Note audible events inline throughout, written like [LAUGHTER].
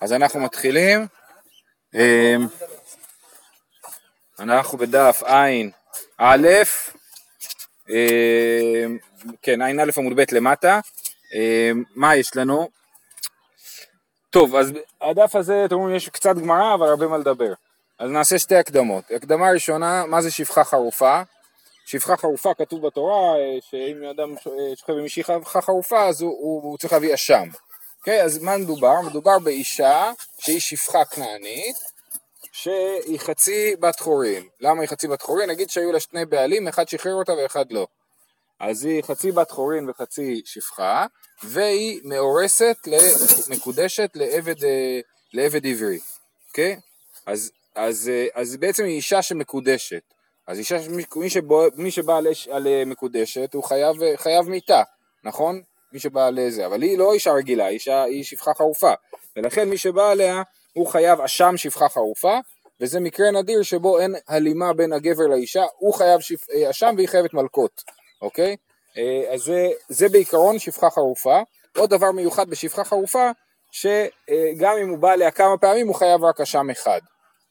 אז אנחנו מתחילים. אמ, אנחנו בדף ע"א, אמ, כן, ע"א עמוד ב' למטה. אמ, מה יש לנו? טוב, אז הדף הזה, אתם אומרים, יש קצת גמרא, אבל הרבה מה לדבר. אז נעשה שתי הקדמות. הקדמה ראשונה, מה זה שפחה חרופה? שפחה חרופה כתוב בתורה, אה, שאם אדם שוכב עם שפחה חרופה, אז הוא, הוא, הוא צריך להביא אשם. אוקיי, אז מה מדובר? מדובר באישה שהיא שפחה כנענית, שהיא חצי בת חורין. למה היא חצי בת חורין? נגיד שהיו לה שני בעלים, אחד שחרר אותה ואחד לא. אז היא חצי בת חורין וחצי שפחה, והיא מאורסת, מקודשת לעבד, אה, לעבד עברי, אוקיי? אז, אז, אה, אז בעצם היא אישה שמקודשת. אז אישה, מי, שבו, מי שבא על, על אה, מקודשת הוא חייב, חייב מיתה, נכון? מי שבא לזה, אבל היא לא אישה רגילה, אישה, היא שפחה חרופה, ולכן מי שבא עליה הוא חייב אשם שפחה חרופה, וזה מקרה נדיר שבו אין הלימה בין הגבר לאישה, הוא חייב שפ... אה, אשם והיא חייבת מלקות, אוקיי? אה, אז זה, זה בעיקרון שפחה חרופה. עוד דבר מיוחד בשפחה חרופה, שגם אם הוא בא עליה כמה פעמים הוא חייב רק אשם אחד,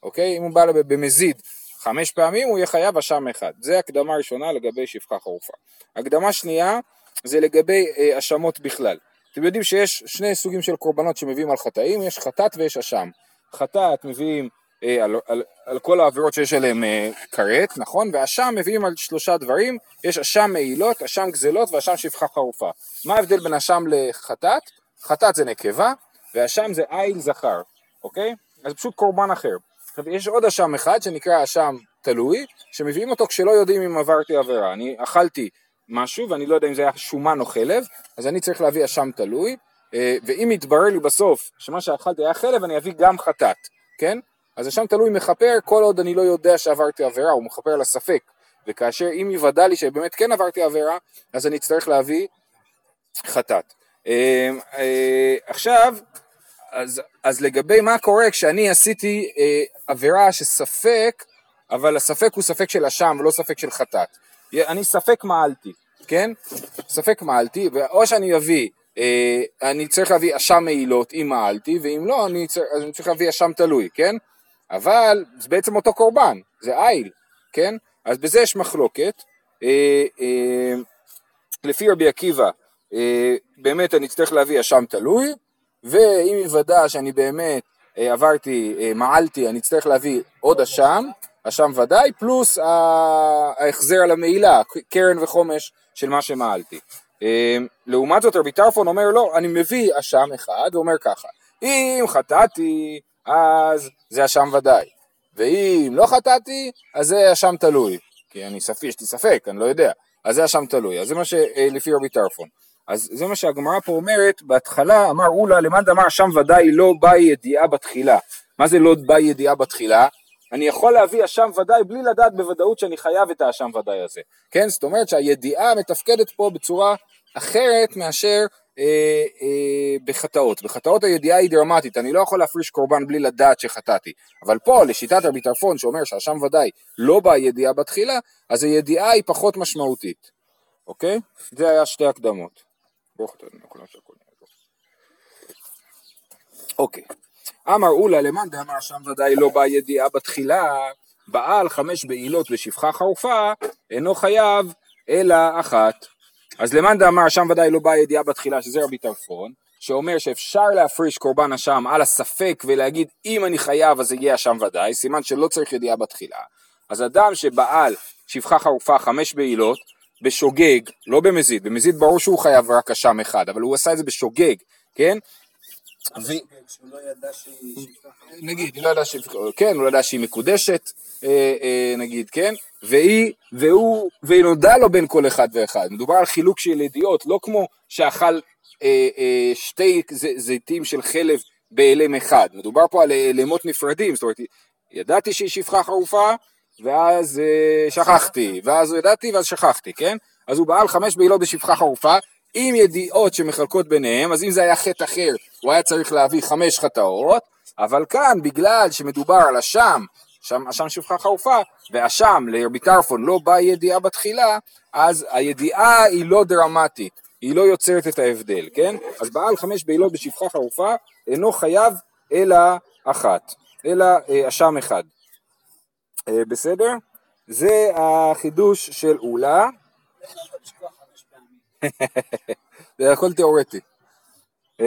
אוקיי? אם הוא בא עליה במזיד חמש פעמים הוא יהיה חייב אשם אחד. זה הקדמה ראשונה לגבי שפחה חרופה. הקדמה שנייה זה לגבי אה, האשמות בכלל. אתם יודעים שיש שני סוגים של קורבנות שמביאים על חטאים, יש חטאת ויש אשם. חטאת מביאים אה, על, על, על כל העבירות שיש עליהן אה, כרת, נכון? ואשם מביאים על שלושה דברים, יש אשם מעילות, אשם גזלות ואשם שפחה חרופה. מה ההבדל בין אשם לחטאת? חטאת זה נקבה, ואשם זה עיל זכר, אוקיי? אז פשוט קורבן אחר. עכשיו יש עוד אשם אחד שנקרא אשם תלוי, שמביאים אותו כשלא יודעים אם עברתי עבירה. אני אכלתי משהו ואני לא יודע אם זה היה שומן או חלב, אז אני צריך להביא אשם תלוי, אה, ואם יתברר לי בסוף שמה שאכלתי היה חלב, אני אביא גם חטאת, כן? אז אשם תלוי מכפר כל עוד אני לא יודע שעברתי עבירה, הוא מכפר על הספק, וכאשר אם יוודע לי שבאמת כן עברתי עבירה, אז אני אצטרך להביא חטאת. אה, אה, עכשיו, אז, אז לגבי מה קורה כשאני עשיתי עבירה שספק, אבל הספק הוא ספק של אשם ולא ספק של חטאת. אני ספק מעלתי, כן? ספק מעלתי, או שאני אביא, אה, אני צריך להביא אשם מעילות אם מעלתי, ואם לא, אני צריך, אני צריך להביא אשם תלוי, כן? אבל זה בעצם אותו קורבן, זה איל, כן? אז בזה יש מחלוקת. אה, אה, לפי רבי עקיבא, אה, באמת אני צריך להביא אשם תלוי, ואם יוודע שאני באמת אה, עברתי, אה, מעלתי, אני אצטרך להביא עוד אשם, אשם ודאי, פלוס ההחזר על המעילה, קרן וחומש של מה שמעלתי. אמ, לעומת זאת רבי טרפון אומר לא, אני מביא אשם אחד, הוא אומר ככה, אם חטאתי אז זה אשם ודאי, ואם לא חטאתי אז זה אשם תלוי, כי אני ספי, יש לי ספק, אני לא יודע, אז זה אשם תלוי, אז זה מה שלפי רבי טרפון. אז זה מה שהגמרא פה אומרת, בהתחלה אמר אולה למאן דאמר אשם ודאי לא באה ידיעה בתחילה. מה זה לא באה ידיעה בתחילה? אני יכול להביא אשם ודאי בלי לדעת בוודאות שאני חייב את האשם ודאי הזה, כן? זאת אומרת שהידיעה מתפקדת פה בצורה אחרת מאשר אה, אה, בחטאות. בחטאות הידיעה היא דרמטית, אני לא יכול להפריש קורבן בלי לדעת שחטאתי. אבל פה, לשיטת רבי טרפון שאומר שהאשם ודאי לא באה ידיעה בתחילה, אז הידיעה היא פחות משמעותית, אוקיי? זה היה שתי הקדמות. אוקיי. אמר אולה למאן דאמר שם ודאי לא באה ידיעה בתחילה, בעל חמש בעילות בשפחה חרופה, אינו חייב אלא אחת. אז למאן דאמר שם ודאי לא באה ידיעה בתחילה, שזה רבי טרפון, שאומר שאפשר להפריש קורבן אשם על הספק ולהגיד אם אני חייב אז יהיה אשם ודאי, סימן שלא צריך ידיעה בתחילה. אז אדם שבעל שפחה חרופה חמש בעילות, בשוגג, לא במזיד, במזיד ברור שהוא חייב רק אשם אחד, אבל הוא עשה את זה בשוגג, כן? לא נגיד, לא ידע שהיא, כן, הוא לא ידע שהיא מקודשת, אה, אה, נגיד, כן, והיא, והוא, והיא נודע לו בין כל אחד ואחד, מדובר על חילוק של ידיעות, לא כמו שאכל אה, שתי זיתים של חלב באלם אחד, מדובר פה על אלמות נפרדים, זאת אומרת, ידעתי שהיא שפחה חרופה, ואז שכחתי, ואז ידעתי ואז שכחתי, כן? אז הוא בעל חמש בעילות בשפחה חרופה, עם ידיעות שמחלקות ביניהם, אז אם זה היה חטא אחר, הוא היה צריך להביא חמש חטאות, אבל כאן, בגלל שמדובר על אשם, שם, אשם שפחה חרופה, ואשם לרבי טרפון לא באה ידיעה בתחילה, אז הידיעה היא לא דרמטית, היא לא יוצרת את ההבדל, כן? אז בעל חמש בעילות בשפחה חרופה אינו חייב אלא אחת, אלא אה, אשם אחד. אה, בסדר? זה החידוש של אולה. [LAUGHS] זה הכל תיאורטי. אה,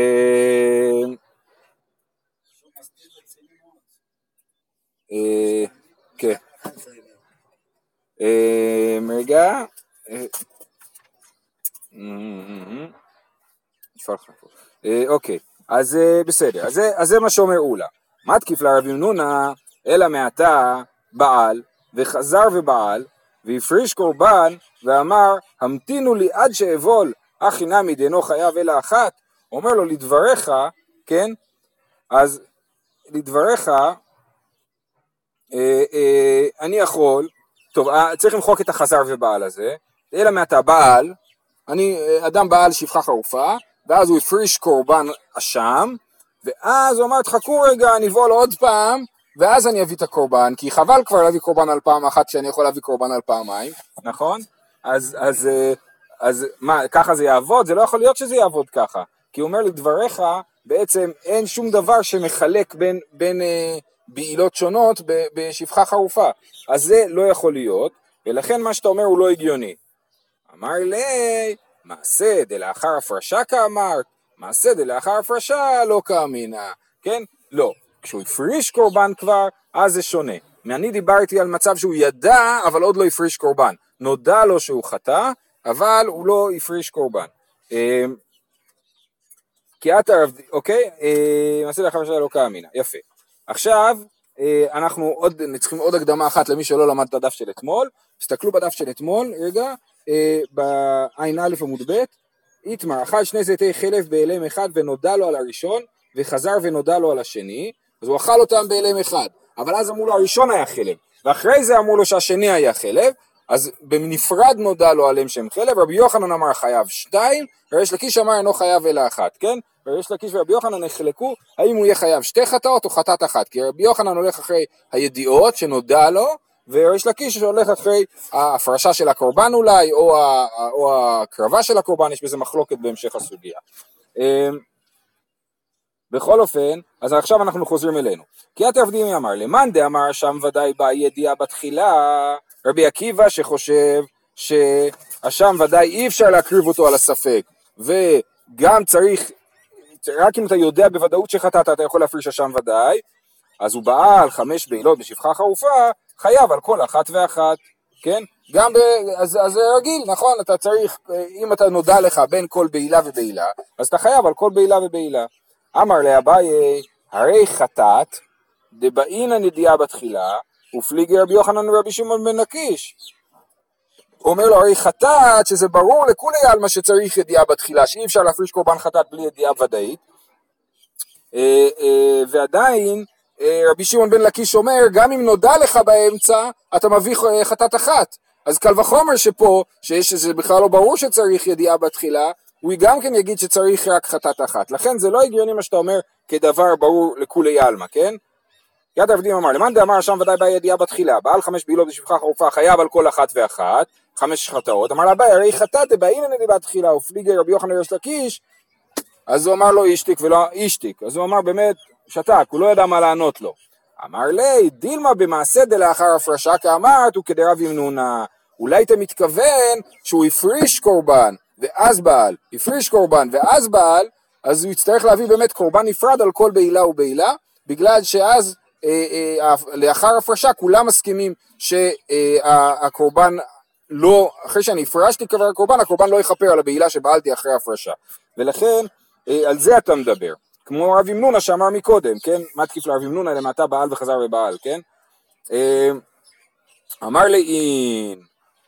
אה, כן. אה, רגע. אוקיי, אז בסדר, אז זה- מה שאומר אולה. מה תקיף לרבי מנונה, אלא מעתה בעל, וחזר ובעל, והפריש קורבן, ואמר, המתינו לי עד שאבול, אחי נמי דאינו חייב אלא אחת. אומר לו, לדבריך, כן? אז לדבריך, אה, אה, אני יכול, טוב, אה, צריך למחוק את החזר ובעל הזה, אלא מעתה בעל, אני אה, אדם בעל שפחה חרופה, ואז הוא הפריש קורבן אשם, ואז הוא אמר, תחכו רגע, לו עוד פעם, ואז אני אביא את הקורבן, כי חבל כבר להביא קורבן על פעם אחת כשאני יכול להביא קורבן על פעמיים, נכון? אז, אז, אה, אז מה, ככה זה יעבוד? זה לא יכול להיות שזה יעבוד ככה, כי הוא אומר לדבריך, בעצם אין שום דבר שמחלק בין, בין אה, בעילות שונות ב- בשפחה חרופה, אז זה לא יכול להיות, ולכן מה שאתה אומר הוא לא הגיוני. אמר לי, מעשה דלאחר הפרשה כאמרת, מעשה דלאחר הפרשה לא כאמינא, כן? לא. כשהוא הפריש קורבן כבר, אז זה שונה. אני דיברתי על מצב שהוא ידע, אבל עוד לא הפריש קורבן. נודע לו שהוא חטא, אבל הוא לא הפריש קורבן. אה, כי את הרב, אוקיי? אה, מעשה דלאחר הפרשה לא כאמינא, יפה. עכשיו, אה, אנחנו עוד, צריכים עוד הקדמה אחת למי שלא למד את הדף של אתמול. תסתכלו בדף של אתמול, רגע, אה, בע"א עמוד ב', איתמר, אכל שני זיתי חלב בהלם אחד ונודע לו על הראשון, וחזר ונודע לו על השני, אז הוא אכל אותם בהלם אחד, אבל אז אמרו לו הראשון היה חלב, ואחרי זה אמרו לו שהשני היה חלב, אז בנפרד נודע לו עליהם שהם חלב, רבי יוחנן אמר חייב שתיים, וריש לקיש אמר אינו חייב אלא אחת, כן? וריש לקיש ורבי יוחנן נחלקו האם הוא יהיה חייב שתי חטאות או חטאת אחת, כי רבי יוחנן הולך אחרי הידיעות שנודע לו, וריש לקיש הולך אחרי ההפרשה של הקורבן אולי, או, או הקרבה של הקורבן, יש בזה מחלוקת בהמשך הסוגיה. בכל אופן, אז עכשיו אנחנו חוזרים אלינו. כי את עבדי אמר, למאן דאמר שם ודאי באה ידיעה בתחילה, רבי עקיבא שחושב שהשם ודאי אי אפשר להקריב אותו על הספק, וגם צריך, רק אם אתה יודע בוודאות שחטאת אתה יכול להפריש השם ודאי, אז הוא בעל חמש בעילות בשפחה חרופה, חייב על כל אחת ואחת, כן? גם ב... אז, אז זה רגיל, נכון? אתה צריך, אם אתה נודע לך בין כל בעילה ובעילה, אז אתה חייב על כל בעילה ובעילה. אמר לאביי, הרי חטאת, דבעינא נדיעה בתחילה, ופליגי רבי יוחנן ורבי שמעון בן לקיש. אומר לו, הרי חטאת, שזה ברור לכולי עלמא שצריך ידיעה בתחילה, שאי אפשר להפריש קורבן חטאת בלי ידיעה ודאית. אה, אה, ועדיין, אה, רבי שמעון בן לקיש אומר, גם אם נודע לך באמצע, אתה מביא חטאת אחת. אז קל וחומר שפה, שיש שזה בכלל לא ברור שצריך ידיעה בתחילה, הוא גם כן יגיד שצריך רק חטאת אחת. לכן זה לא הגיוני מה שאתה אומר כדבר ברור לכולי עלמא, כן? יד עבדים אמר, למאן דאמר שם ודאי באה ידיעה בתחילה, בעל חמש בעילות בשפחה חרופה חייב על כל אחת ואחת, חמש חטאות, אמר לאביי, הרי חטאת באינא נדיעה בתחילה, ופליגי רבי יוחנן ריש לקיש, אז הוא אמר לו אישתיק ולא אישתיק, אז הוא אמר באמת, שתק, הוא לא ידע מה לענות לו. אמר לי, דילמה במעשה דלאחר הפרשה כאמרת, הוא כדרב ימנונה. אולי אתה מתכוון שהוא הפריש קורבן, ואז בעל, הפריש קורבן ואז בעל, אז הוא יצטרך להביא באמת קורבן נפרד על כל בעילה ובעילה, בגלל שאז אה, אה, לאחר הפרשה כולם מסכימים שהקורבן לא, אחרי שאני הפרשתי כבר הקורבן, הקורבן לא יכפר על הבעילה שבעלתי אחרי הפרשה. ולכן, אה, על זה אתה מדבר. כמו רב ימנונה שאמר מקודם, כן? מה תקיף לרב ימנונה למטה בעל וחזר ובעל, כן? אה, אמר לי אין,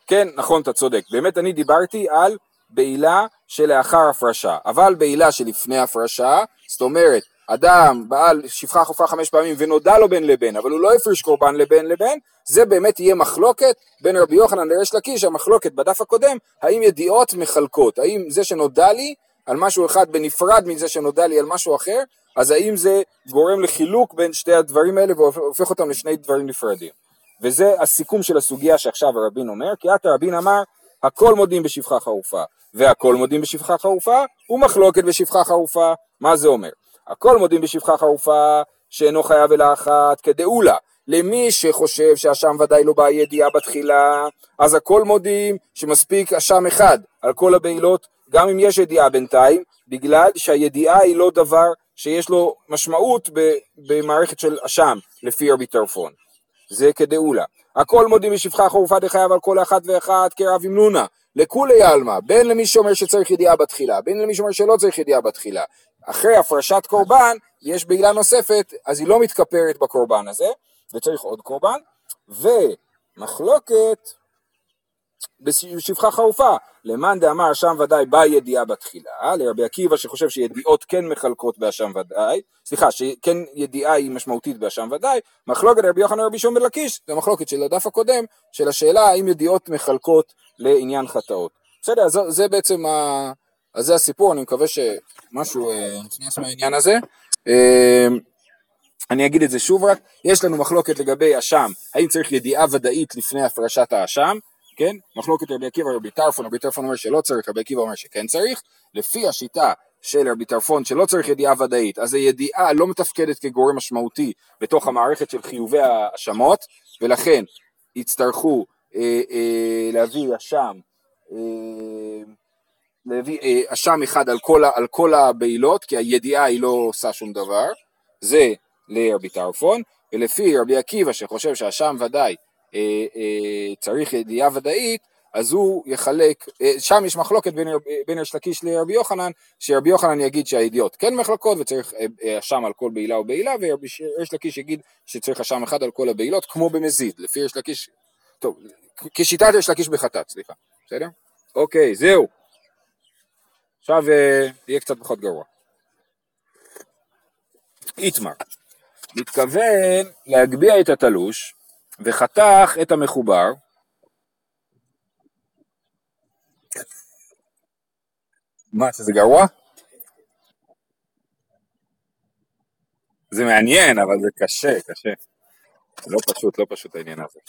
כן, נכון, אתה צודק. באמת אני דיברתי על בעילה שלאחר הפרשה, אבל בעילה שלפני הפרשה, זאת אומרת, אדם בעל שפחה חופה חמש פעמים ונודע לו בין לבין, אבל הוא לא הפריש קורבן לבין לבין, זה באמת יהיה מחלוקת בין רבי יוחנן לריש לקיש, המחלוקת בדף הקודם, האם ידיעות מחלקות, האם זה שנודע לי על משהו אחד בנפרד מזה שנודע לי על משהו אחר, אז האם זה גורם לחילוק בין שתי הדברים האלה והופך אותם לשני דברים נפרדים. וזה הסיכום של הסוגיה שעכשיו הרבין אומר, כי עתה רבין אמר, הכל מודים בשפחה חרופה, והכל מודים בשפחה חרופה, ומחלוקת בשפחה חרופה. מה זה אומר? הכל מודים בשפחה חרופה שאינו חייב אלא אחת כדאולה. למי שחושב שהאשם ודאי לא באה ידיעה בתחילה, אז הכל מודים שמספיק אשם אחד על כל הבעילות, גם אם יש ידיעה בינתיים, בגלל שהידיעה היא לא דבר שיש לו משמעות במערכת של אשם, לפי רבי טרפון. זה כדאולה. הכל מודים בשפחה חרופה דחייב על כל אחת ואחת כרב עם נונה, לכולי עלמא, בין למי שאומר שצריך ידיעה בתחילה, בין למי שאומר שלא צריך ידיעה בתחילה. אחרי הפרשת קורבן, יש בעילה נוספת, אז היא לא מתכפרת בקורבן הזה, וצריך עוד קורבן, ומחלוקת בשפחה חרופה, למאן דאמר שם ודאי באה ידיעה בתחילה, לרבי עקיבא שחושב שידיעות כן מחלקות באשם ודאי, סליחה, שכן ידיעה היא משמעותית באשם ודאי, מחלוקת רבי יוחנן רבי שום בלקיש, זה מחלוקת של הדף הקודם, של השאלה האם ידיעות מחלקות לעניין חטאות. בסדר, אז זה בעצם, ה... אז זה הסיפור, אני מקווה שמשהו אה, נכנס מהעניין הזה. אה, אני אגיד את זה שוב רק, יש לנו מחלוקת לגבי אשם, האם צריך ידיעה ודאית לפני הפרשת האשם, כן? מחלוקת רבי עקיבא ורבי טרפון, רבי טרפון אומר שלא צריך, רבי עקיבא אומר שכן צריך, לפי השיטה של רבי טרפון שלא צריך ידיעה ודאית, אז הידיעה לא מתפקדת כגורם משמעותי בתוך המערכת של חיובי האשמות, ולכן יצטרכו אה, אה, להביא אשם, אה, להביא אה, אשם אחד על כל, כל הבעילות, כי הידיעה היא לא עושה שום דבר, זה לרבי טרפון, ולפי רבי עקיבא שחושב שהאשם ודאי צריך ידיעה ודאית, אז הוא יחלק, אה, שם יש מחלוקת בין, בין יש לקיש לרבי יוחנן, שרבי יוחנן יגיד שהידיעות כן מחלקות וצריך אשם על כל בעילה ובעילה, ויש לקיש יגיד שצריך אשם אחד על כל הבעילות, כמו במזיד, לפי יש לקיש, טוב, כשיטת יש לקיש בחטאת, סליחה, בסדר? אוקיי, זהו. עכשיו יהיה קצת פחות גרוע. איתמר, מתכוון להגביה את התלוש וחתך את המחובר, מה, שזה גרוע? זה מעניין, אבל זה קשה, קשה. לא פשוט, לא פשוט העניין הזה.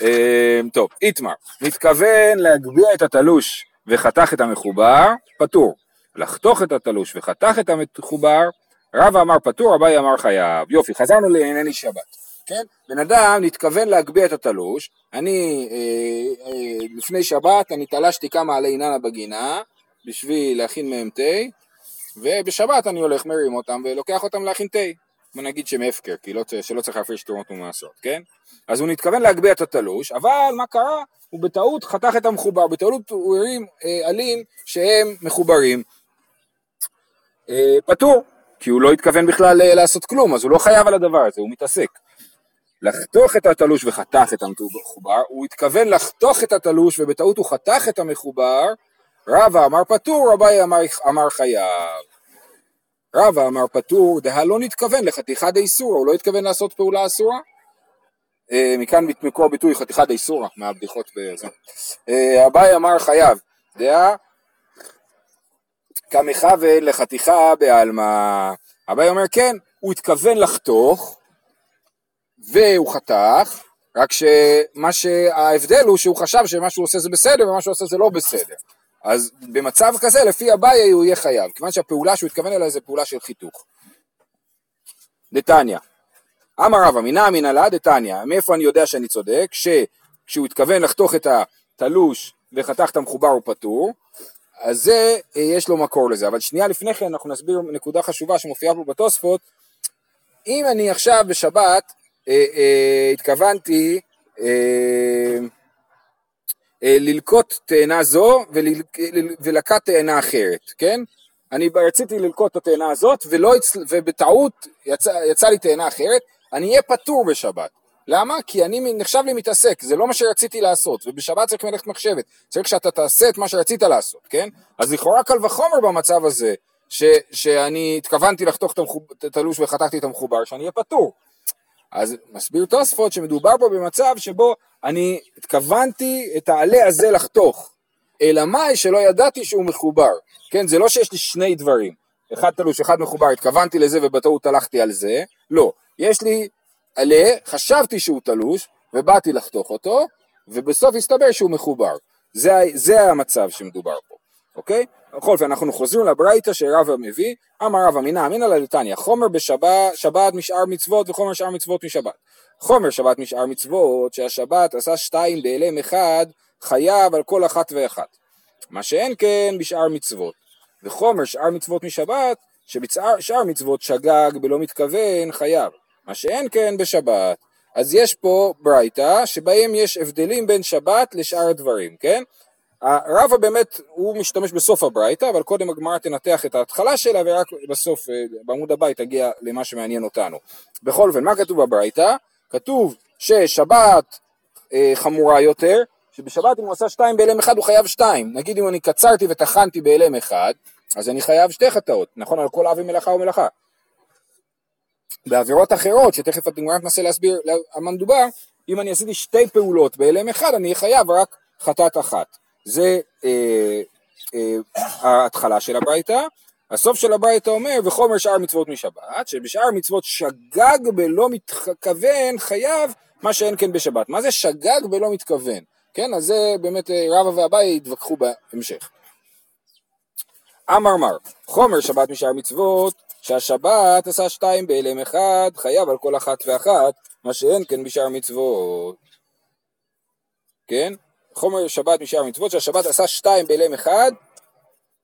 אמ, טוב, איתמר, מתכוון להגביה את התלוש וחתך את המחובר, פטור. לחתוך את התלוש וחתך את המחובר, רבא אמר פטור, אביי אמר חייב. יופי, חזרנו לענייני שבת. כן? בן אדם נתכוון להגביה את התלוש, אני אה, אה, לפני שבת אני תלשתי כמה עלי איננה בגינה בשביל להכין מהם תה, ובשבת אני הולך מרים אותם ולוקח אותם להכין תה. בוא נגיד שהם הפקר, כי לא, שלא צריך להפריש תרומות ומעשרות, כן? אז הוא נתכוון להגביה את התלוש, אבל מה קרה? הוא בטעות חתך את המחובר, בטעות הוא הרים אה, עלים שהם מחוברים. אה, פטור, כי הוא לא התכוון בכלל אה, לעשות כלום, אז הוא לא חייב על הדבר הזה, הוא מתעסק. לחתוך את התלוש וחתך את המחובר, הוא התכוון לחתוך את התלוש ובטעות הוא חתך את המחובר, רבא אמר פטור, רבי אמר, אמר חייב. רבא אמר פטור, דה לא נתכוון לחתיכה דאיסורה, הוא לא התכוון לעשות פעולה אסורה. אה, מכאן מקור הביטוי חתיכה דאיסורה, מהבדיחות בזה. אה, אביי אמר חייב, דעה כמכוון לחתיכה בעלמא. אביי אומר כן, הוא התכוון לחתוך, והוא חתך, רק שמה שההבדל הוא שהוא חשב שמה שהוא עושה זה בסדר ומה שהוא עושה זה לא בסדר. אז במצב כזה לפי אביי הוא יהיה חייב, כיוון שהפעולה שהוא התכוון אליה זה פעולה של חיתוך. דתניא, אמר רבא מינא אמינא לה דתניא, מאיפה אני יודע שאני צודק? שכשהוא התכוון לחתוך את התלוש וחתך את המחובר הוא פטור, אז זה, יש לו מקור לזה. אבל שנייה לפני כן אנחנו נסביר נקודה חשובה שמופיעה פה בתוספות. אם אני עכשיו בשבת אה, אה, התכוונתי אה, ללקוט תאנה זו ולקט תאנה אחרת, כן? אני רציתי ללקוט את התאנה הזאת ולא, ובטעות יצא, יצא לי תאנה אחרת, אני אהיה פטור בשבת. למה? כי אני נחשב לי מתעסק, זה לא מה שרציתי לעשות, ובשבת צריך מלאכת מחשבת, צריך שאתה תעשה את מה שרצית לעשות, כן? אז לכאורה קל וחומר במצב הזה, ש, שאני התכוונתי לחתוך את התלוש וחתכתי את המחובר, שאני אהיה פטור. אז מסביר תוספות שמדובר פה במצב שבו אני התכוונתי את העלה הזה לחתוך, אלא מאי שלא ידעתי שהוא מחובר, כן, זה לא שיש לי שני דברים, אחד תלוש, אחד מחובר, התכוונתי לזה ובטעות הלכתי על זה, לא, יש לי עלה, חשבתי שהוא תלוש ובאתי לחתוך אותו, ובסוף הסתבר שהוא מחובר, זה, זה המצב שמדובר פה, אוקיי? בכל אופן אנחנו חוזרים לברייתא שרבא מביא, אמר רבא מינא אמינא ללתניא, חומר בשבת שבת משאר מצוות וחומר שאר מצוות משבת. חומר שבת משאר מצוות שהשבת עשה שתיים באלם אחד חייב על כל אחת ואחת. מה שאין כן בשאר מצוות. וחומר שאר מצוות משבת שבשאר מצוות שגג בלא מתכוון חייב. מה שאין כן בשבת. אז יש פה ברייתא שבהם יש הבדלים בין שבת לשאר הדברים, כן? רבא באמת, הוא משתמש בסוף הברייתא, אבל קודם הגמרא תנתח את ההתחלה שלה ורק בסוף, אה, בעמוד הבא, תגיע למה שמעניין אותנו. בכל אופן, מה כתוב בברייתא? כתוב ששבת אה, חמורה יותר, שבשבת אם הוא עשה שתיים באלם אחד הוא חייב שתיים. נגיד אם אני קצרתי וטחנתי באלם אחד, אז אני חייב שתי חטאות, נכון? על כל אבי מלאכה ומלאכה. בעבירות אחרות, שתכף הגמרא תנסה להסביר על מה מדובר, אם אני עשיתי שתי פעולות באלם אחד, אני חייב רק חטאת אחת. זה אה, אה, ההתחלה של הברייתא. הסוף של הברייתא אומר, וחומר שאר מצוות משבת, שבשאר מצוות שגג בלא מתכוון חייב מה שאין כן בשבת. מה זה שגג בלא מתכוון? כן, אז זה באמת אה, רבא ואביי יתווכחו בהמשך. אמר מר, חומר שבת משאר מצוות, שהשבת עשה שתיים באלם אחד, חייב על כל אחת ואחת, מה שאין כן בשאר מצוות. כן? חומר שבת משאר מצוות, שהשבת עשה שתיים באלם אחד,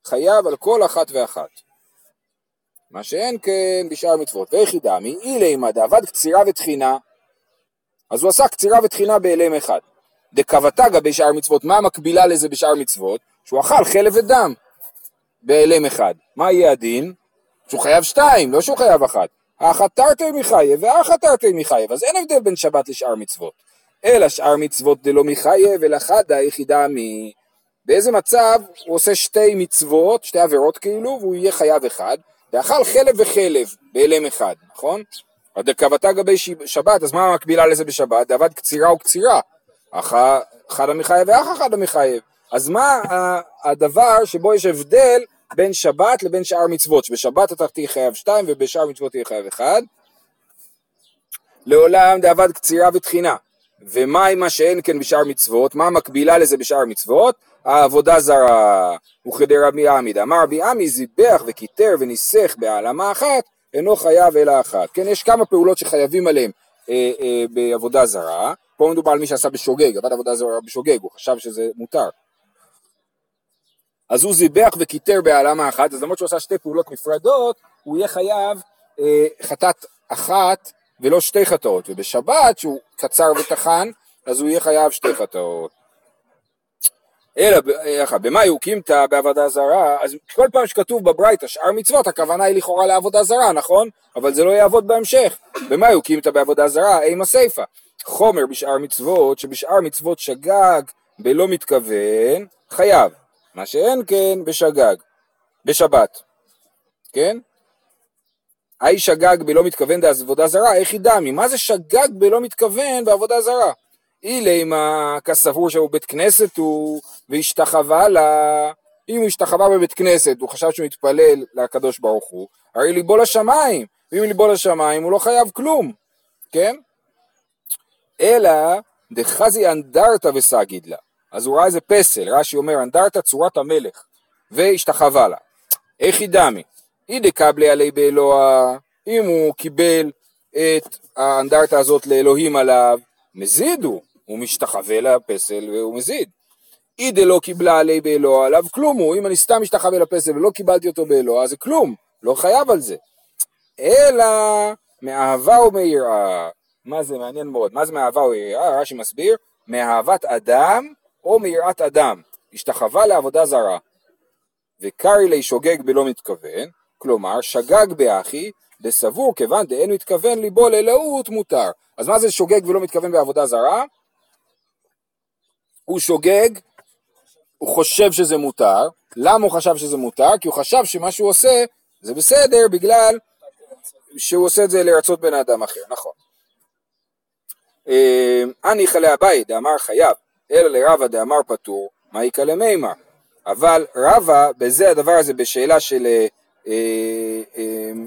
חייב על כל אחת ואחת. מה שאין כן בשאר מצוות. ויחידה מאילי מה דעבד קצירה וטחינה, אז הוא עשה קצירה וטחינה באלם אחד. דקבתגה בשאר מצוות, מה המקבילה לזה בשאר מצוות? שהוא אכל חלב ודם באלם אחד. מה יהיה הדין? שהוא חייב שתיים, לא שהוא חייב אחת. האחת תרתי מחייב והאחת תרתי מחייב, אז אין הבדל בין שבת לשאר מצוות. אלא שאר מצוות דלא מחייב, אלא חדה יחידה מ... באיזה מצב הוא עושה שתי מצוות, שתי עבירות כאילו, והוא יהיה חייב אחד, ואכל חלב וחלב באלם אחד, נכון? דקבתה גבי שבת, אז מה המקבילה לזה בשבת? דעבד קצירה וקצירה. אחד המחייב ואח אחד המחייב. אז מה הדבר שבו יש הבדל בין שבת לבין שאר מצוות? שבשבת אתה תהיה חייב שתיים ובשאר מצוות תהיה חייב אחד. לעולם דעבד קצירה וטחינה. ומה עם מה שאין כן בשאר מצוות? מה המקבילה לזה בשאר מצוות? העבודה זרה. וכדי רבי עמיד אמר רבי עמי זיבח וקיטר וניסך בהעלמה אחת אינו חייב אלא אחת. כן, יש כמה פעולות שחייבים עליהן אה, אה, בעבודה זרה. פה מדובר על מי שעשה בשוגג, עבד עבודה זרה בשוגג, הוא חשב שזה מותר. אז הוא זיבח וקיטר בהעלמה אחת, אז למרות שהוא עשה שתי פעולות נפרדות, הוא יהיה חייב אה, חטאת אחת ולא שתי חטאות, ובשבת שהוא קצר וטחן, אז הוא יהיה חייב שתי חטאות. אלא ככה, במה יוקימתא בעבודה זרה, אז כל פעם שכתוב בברייתא שאר מצוות, הכוונה היא לכאורה לעבודה זרה, נכון? אבל זה לא יעבוד בהמשך. במה יוקימתא בעבודה זרה? אימה סיפא. חומר בשאר מצוות, שבשאר מצוות שגג בלא מתכוון, חייב. מה שאין כן בשגג, בשבת. כן? האי שגג בלא מתכוון בעבודה זרה, איך ידמי? מה זה שגג בלא מתכוון בעבודה זרה? אילי מה כסבור שהוא בית כנסת הוא והשתחווה לה, אם הוא השתחווה בבית כנסת, הוא חשב שהוא מתפלל לקדוש ברוך הוא, הרי ליבו לשמיים, ואם ליבו לשמיים הוא לא חייב כלום, כן? אלא דחזי אנדרתא וסגיד לה, אז הוא ראה איזה פסל, רש"י אומר אנדרתא צורת המלך, והשתחווה לה, איך ידמי? אי דקבלי עלי באלוה, אם הוא קיבל את האנדרטה הזאת לאלוהים עליו, מזיד הוא, הוא משתחווה לפסל והוא מזיד. אי דלא קיבלה עלי באלוה עליו כלום הוא, אם אני סתם משתחווה לפסל ולא קיבלתי אותו באלוה, זה כלום, לא חייב על זה. אלא מאהבה או מיראה, מה זה מעניין מאוד, מה זה מאהבה או מיראה, רש"י מסביר, מאהבת אדם או מיראת אדם, השתחווה לעבודה זרה. וקרי לי שוגג בלא מתכוון, כלומר שגג באחי, דסבור כיוון דאין מתכוון ליבו לאלוהות מותר. אז מה זה שוגג ולא מתכוון בעבודה זרה? הוא שוגג, הוא חושב שזה מותר, למה הוא חשב שזה מותר? כי הוא חשב שמה שהוא עושה זה בסדר בגלל שהוא עושה את זה לרצות בן אדם אחר, נכון. אני חלה הבית, דאמר חייב, אלא לרבה דאמר פטור, מה יקא למימר? אבל רבה, בזה הדבר הזה, בשאלה של אה, אה, אה,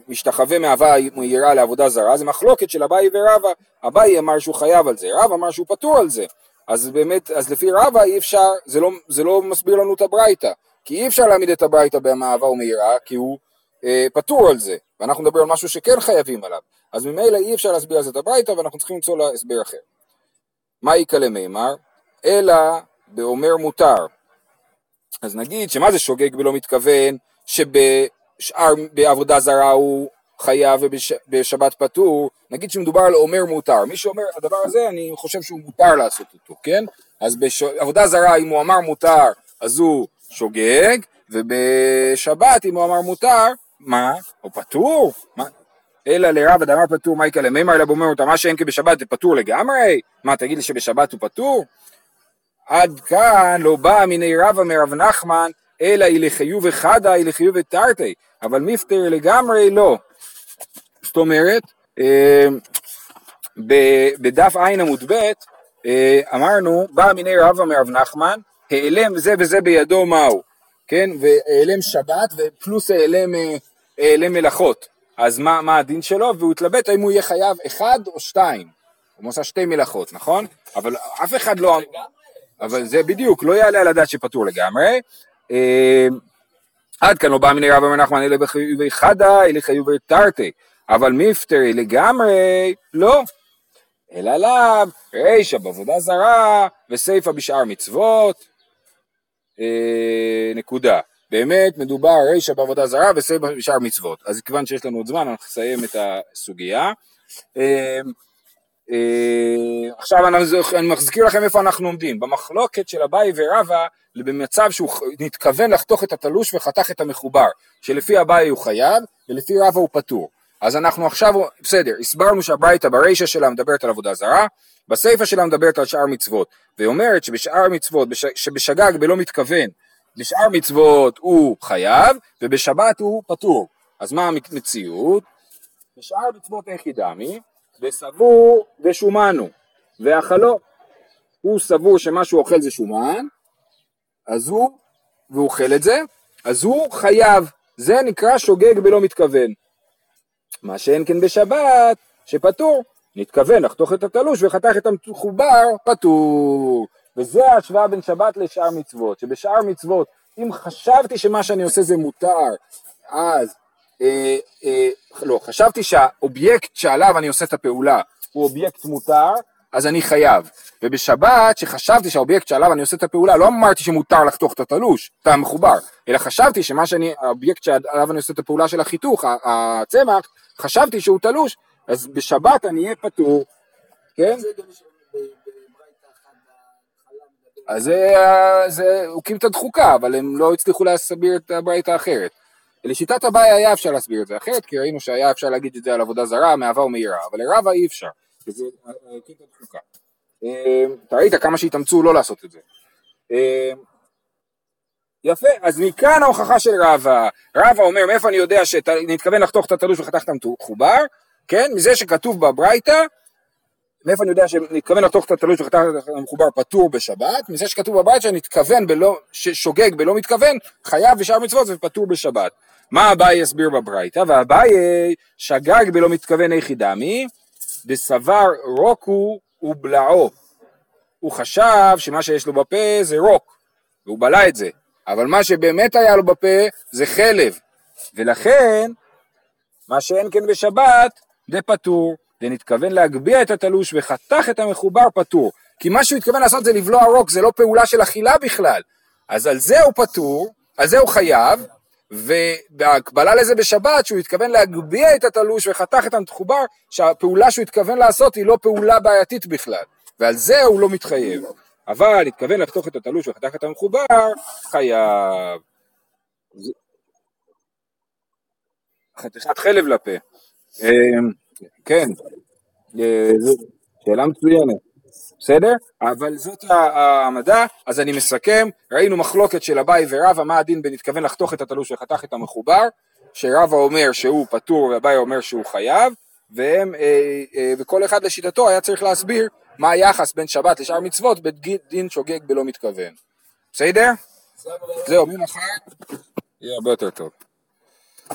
משתחווה מאהבה מיראה לעבודה זרה, זה מחלוקת של אביי ורבא, אביי אמר שהוא חייב על זה, רבא אמר שהוא פטור על זה, אז באמת, אז לפי רבא אי אפשר, זה לא, זה לא מסביר לנו את הברייתא, כי אי אפשר להעמיד את הברייתא במעבר ומהירה, כי הוא אה, פטור על זה, ואנחנו נדבר על משהו שכן חייבים עליו. אז ממילא אי אפשר להסביר על זה את הברייתא, ואנחנו צריכים למצוא לה הסבר אחר. מה יקא למימר? אלא באומר מותר. אז נגיד שמה זה שוגג ולא מתכוון, שבשאר, בעבודה זרה הוא חייב ובשבת פטור, נגיד שמדובר על אומר מותר, מי שאומר הדבר הזה אני חושב שהוא מותר לעשות אותו, כן? אז בעבודה זרה אם הוא אמר מותר אז הוא שוגג, ובשבת אם הוא אמר מותר, מה? הוא פטור? מה? אלא לרב אדמה פטור מה יקרה למימר אלא באומר מותר, מה שאין כבשבת זה פטור לגמרי? מה תגיד לי שבשבת הוא פטור? עד כאן לא בא מיני רבא מרב נחמן אלא היא לחיוב וחדה היא לחיוב ותרתי, אבל מפטר לגמרי לא. זאת אומרת, אה, בדף עין עמוד ב' אה, אמרנו, בא מיני רבא מרב נחמן, העלם זה וזה בידו מהו, כן, והעלם שבת ופלוס העלם, אה, העלם מלאכות, אז מה, מה הדין שלו? והוא התלבט האם הוא יהיה חייב אחד או שתיים, הוא עושה שתי מלאכות, נכון? אבל אף אחד לא... אבל זה בדיוק, לא יעלה על הדעת שפטור לגמרי. עד כאן לא בא מיני רבא מרב נחמן אלא בחיובי חדה, אלא חיובי תרתי. אבל מפטרי לגמרי, לא. אלא לאו, רישא בעבודה זרה וסיפא בשאר מצוות, אה, נקודה. באמת מדובר רישא בעבודה זרה וסיפא בשאר מצוות. אז כיוון שיש לנו עוד זמן, אנחנו נסיים את הסוגיה. אה, עכשיו אני, אני מחזיקיר לכם איפה אנחנו עומדים. במחלוקת של אביי ורבא, במצב שהוא נתכוון לחתוך את התלוש וחתך את המחובר, שלפי אביי הוא חייב ולפי רבא הוא פטור. אז אנחנו עכשיו, בסדר, הסברנו שהברייתא ברישא שלה מדברת על עבודה זרה, בסיפא שלה מדברת על שאר מצוות, והיא אומרת שבשאר מצוות, שבשגג בלא מתכוון, בשאר מצוות הוא חייב, ובשבת הוא פטור. אז מה המציאות? בשאר מצוות איך ידעמי? וסבור ושומנו, ואכלו. הוא סבור שמה שהוא אוכל זה שומן, אז הוא, והוא אוכל את זה, אז הוא חייב. זה נקרא שוגג בלא מתכוון. מה שאין כן בשבת, שפטור, נתכוון לחתוך את התלוש וחתך את המחובר, פטור. וזה ההשוואה בין שבת לשאר מצוות, שבשאר מצוות, אם חשבתי שמה שאני עושה זה מותר, אז, אה, אה, לא, חשבתי שהאובייקט שעליו אני עושה את הפעולה הוא אובייקט מותר, אז אני חייב. ובשבת, שחשבתי שהאובייקט שעליו אני עושה את הפעולה, לא אמרתי שמותר לחתוך את התלוש, את המחובר, אלא חשבתי שמה שאני, האובייקט שעליו אני עושה את הפעולה של החיתוך, הצמח, חשבתי שהוא תלוש, אז בשבת אני אהיה פטור, כן? אז זה, זה אוקימתא דחוקה, אבל הם לא הצליחו להסביר את הברייתא האחרת. לשיטת אביי היה אפשר להסביר את זה אחרת, כי ראינו שהיה אפשר להגיד את זה על עבודה זרה, מאהבה ומיראה, אבל לרבה אי אפשר, וזה הוקים את הדחוקה. אתה ראית כמה שהתאמצו לא לעשות את זה. יפה, אז מכאן ההוכחה של רבא, רבא אומר מאיפה אני יודע שאני מתכוון לחתוך את התלוש וחתכת מחובר, כן, מזה שכתוב בברייתא, מאיפה אני יודע שאני מתכוון לחתוך את התלוש וחתכת המחובר פטור בשבת, מזה שכתוב בברייתא שאני מתכוון בלא, ששוגג בלא מתכוון, חייב בשאר מצוות ופטור בשבת. מה אביי יסביר בברייתא? ואביי שגג בלא מתכוון היחידמי, דסבר רוקו ובלעו. הוא חשב שמה שיש לו בפה זה רוק, והוא בלע את זה. אבל מה שבאמת היה לו בפה זה חלב, ולכן מה שאין כן בשבת זה פטור, ונתכוון להגביה את התלוש וחתך את המחובר פטור, כי מה שהוא התכוון לעשות זה לבלוע רוק, זה לא פעולה של אכילה בכלל, אז על זה הוא פטור, על זה הוא חייב, ובהקבלה לזה בשבת שהוא התכוון להגביה את התלוש וחתך את המחובר, שהפעולה שהוא התכוון לעשות היא לא פעולה בעייתית בכלל, ועל זה הוא לא מתחייב. אבל התכוון לחתוך את התלוש וחתך את המחובר, חייב. חתיכת חלב לפה. אמ, כן, אה, שאלה מצוינת. בסדר? אבל זאת המדע, אז אני מסכם, ראינו מחלוקת של אביי ורבא, מה הדין בין התכוון לחתוך את התלוש וחתך את המחובר, שרבא אומר שהוא פטור ואביי אומר שהוא חייב, והם, אה, אה, וכל אחד לשיטתו היה צריך להסביר מה היחס בין שבת לשאר מצוות בדין שוגג בלא מתכוון. בסדר? זהו, ממחר יהיה הרבה יותר טוב.